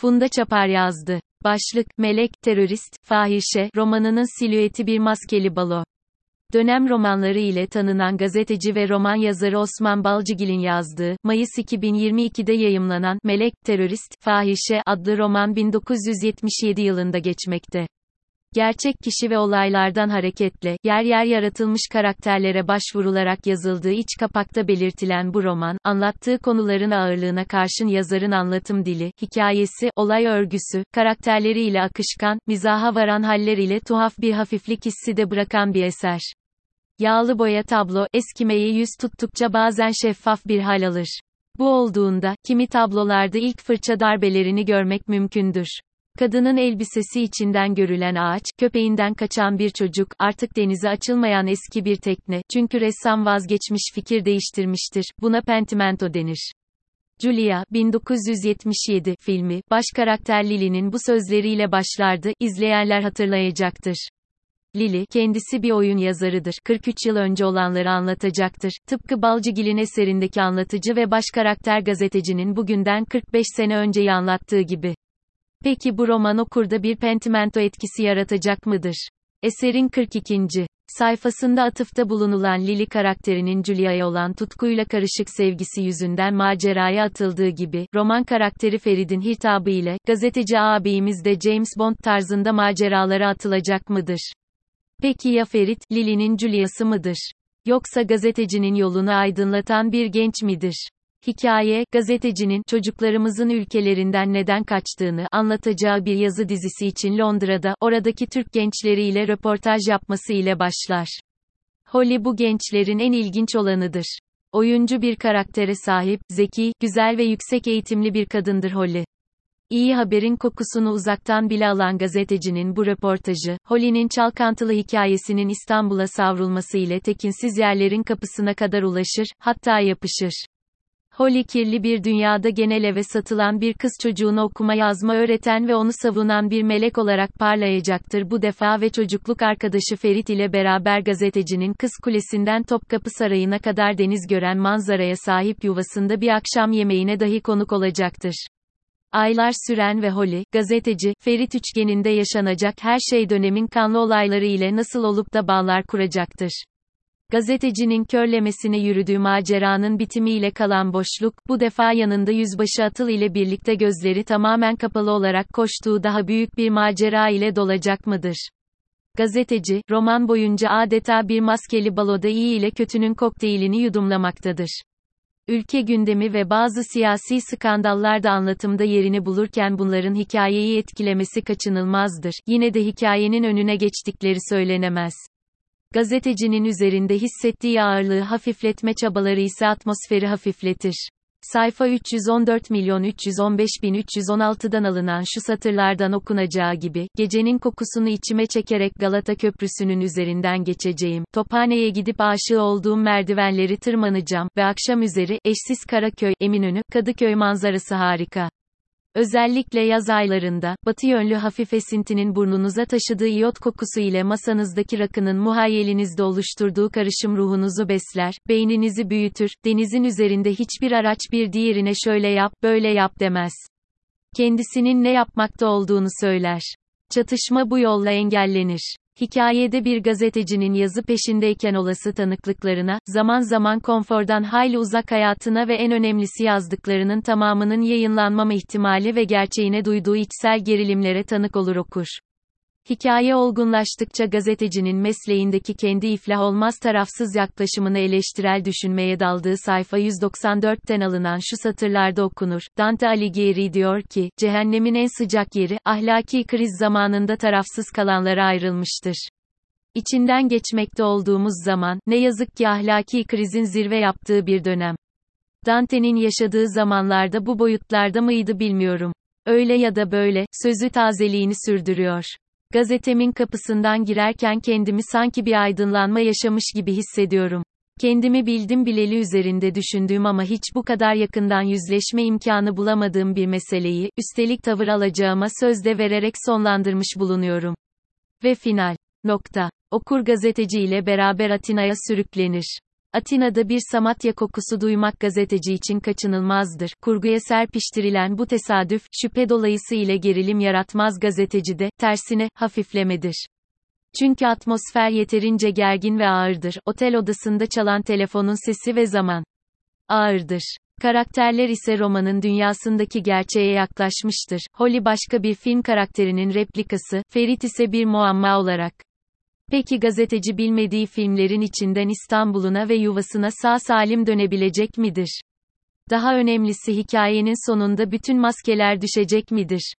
Funda Çapar yazdı. Başlık, Melek, Terörist, Fahişe, romanının silüeti bir maskeli balo. Dönem romanları ile tanınan gazeteci ve roman yazarı Osman Balcıgil'in yazdığı, Mayıs 2022'de yayımlanan, Melek, Terörist, Fahişe adlı roman 1977 yılında geçmekte. Gerçek kişi ve olaylardan hareketle, yer yer yaratılmış karakterlere başvurularak yazıldığı iç kapakta belirtilen bu roman, anlattığı konuların ağırlığına karşın yazarın anlatım dili, hikayesi, olay örgüsü, karakterleriyle akışkan, mizaha varan haller ile tuhaf bir hafiflik hissi de bırakan bir eser. Yağlı boya tablo, eskimeye yüz tuttukça bazen şeffaf bir hal alır. Bu olduğunda, kimi tablolarda ilk fırça darbelerini görmek mümkündür. Kadının elbisesi içinden görülen ağaç, köpeğinden kaçan bir çocuk, artık denize açılmayan eski bir tekne, çünkü ressam vazgeçmiş fikir değiştirmiştir, buna pentimento denir. Julia, 1977 filmi, baş karakter Lily'nin bu sözleriyle başlardı, izleyenler hatırlayacaktır. Lily, kendisi bir oyun yazarıdır. 43 yıl önce olanları anlatacaktır. Tıpkı Balcıgil'in eserindeki anlatıcı ve baş karakter gazetecinin bugünden 45 sene önceyi anlattığı gibi. Peki bu roman okurda bir pentimento etkisi yaratacak mıdır? Eserin 42. sayfasında atıfta bulunulan Lily karakterinin Julia'ya olan tutkuyla karışık sevgisi yüzünden maceraya atıldığı gibi, roman karakteri Ferid'in hitabı ile, gazeteci ağabeyimiz de James Bond tarzında maceralara atılacak mıdır? Peki ya Ferit, Lily'nin Julia'sı mıdır? Yoksa gazetecinin yolunu aydınlatan bir genç midir? Hikaye, gazetecinin, çocuklarımızın ülkelerinden neden kaçtığını anlatacağı bir yazı dizisi için Londra'da, oradaki Türk gençleriyle röportaj yapması ile başlar. Holly bu gençlerin en ilginç olanıdır. Oyuncu bir karaktere sahip, zeki, güzel ve yüksek eğitimli bir kadındır Holly. İyi haberin kokusunu uzaktan bile alan gazetecinin bu röportajı, Holly'nin çalkantılı hikayesinin İstanbul'a savrulması ile tekinsiz yerlerin kapısına kadar ulaşır, hatta yapışır. Holly kirli bir dünyada genel eve satılan bir kız çocuğunu okuma yazma öğreten ve onu savunan bir melek olarak parlayacaktır bu defa ve çocukluk arkadaşı Ferit ile beraber gazetecinin Kız Kulesi'nden Topkapı Sarayı'na kadar deniz gören manzaraya sahip yuvasında bir akşam yemeğine dahi konuk olacaktır. Aylar süren ve Holly, gazeteci, Ferit üçgeninde yaşanacak her şey dönemin kanlı olayları ile nasıl olup da bağlar kuracaktır. Gazetecinin körlemesine yürüdüğü maceranın bitimiyle kalan boşluk, bu defa yanında yüzbaşı Atıl ile birlikte gözleri tamamen kapalı olarak koştuğu daha büyük bir macera ile dolacak mıdır? Gazeteci, roman boyunca adeta bir maskeli baloda iyi ile kötünün kokteylini yudumlamaktadır. Ülke gündemi ve bazı siyasi skandallar da anlatımda yerini bulurken bunların hikayeyi etkilemesi kaçınılmazdır. Yine de hikayenin önüne geçtikleri söylenemez. Gazetecinin üzerinde hissettiği ağırlığı hafifletme çabaları ise atmosferi hafifletir. Sayfa 314 milyon 315 bin 316'dan alınan şu satırlardan okunacağı gibi, gecenin kokusunu içime çekerek Galata Köprüsü'nün üzerinden geçeceğim, Tophane'ye gidip aşığı olduğum merdivenleri tırmanacağım ve akşam üzeri, eşsiz Karaköy, Eminönü, Kadıköy manzarası harika. Özellikle yaz aylarında, batı yönlü hafif esintinin burnunuza taşıdığı iyot kokusu ile masanızdaki rakının muhayyelinizde oluşturduğu karışım ruhunuzu besler, beyninizi büyütür, denizin üzerinde hiçbir araç bir diğerine şöyle yap, böyle yap demez. Kendisinin ne yapmakta olduğunu söyler. Çatışma bu yolla engellenir. Hikayede bir gazetecinin yazı peşindeyken olası tanıklıklarına, zaman zaman konfordan hayli uzak hayatına ve en önemlisi yazdıklarının tamamının yayınlanmama ihtimali ve gerçeğine duyduğu içsel gerilimlere tanık olur okur. Hikaye olgunlaştıkça gazetecinin mesleğindeki kendi iflah olmaz tarafsız yaklaşımını eleştirel düşünmeye daldığı sayfa 194'ten alınan şu satırlarda okunur. Dante Alighieri diyor ki, cehennemin en sıcak yeri, ahlaki kriz zamanında tarafsız kalanlara ayrılmıştır. İçinden geçmekte olduğumuz zaman, ne yazık ki ahlaki krizin zirve yaptığı bir dönem. Dante'nin yaşadığı zamanlarda bu boyutlarda mıydı bilmiyorum. Öyle ya da böyle, sözü tazeliğini sürdürüyor. Gazetemin kapısından girerken kendimi sanki bir aydınlanma yaşamış gibi hissediyorum. Kendimi bildim bileli üzerinde düşündüğüm ama hiç bu kadar yakından yüzleşme imkanı bulamadığım bir meseleyi, üstelik tavır alacağıma söz de vererek sonlandırmış bulunuyorum. Ve final. Nokta. Okur gazeteci ile beraber Atina'ya sürüklenir. Atina'da bir Samatya kokusu duymak gazeteci için kaçınılmazdır. Kurguya serpiştirilen bu tesadüf, şüphe dolayısıyla gerilim yaratmaz gazetecide, tersine, hafiflemedir. Çünkü atmosfer yeterince gergin ve ağırdır. Otel odasında çalan telefonun sesi ve zaman ağırdır. Karakterler ise romanın dünyasındaki gerçeğe yaklaşmıştır. Holly başka bir film karakterinin replikası, Ferit ise bir muamma olarak. Peki gazeteci bilmediği filmlerin içinden İstanbul'una ve yuvasına sağ salim dönebilecek midir? Daha önemlisi hikayenin sonunda bütün maskeler düşecek midir?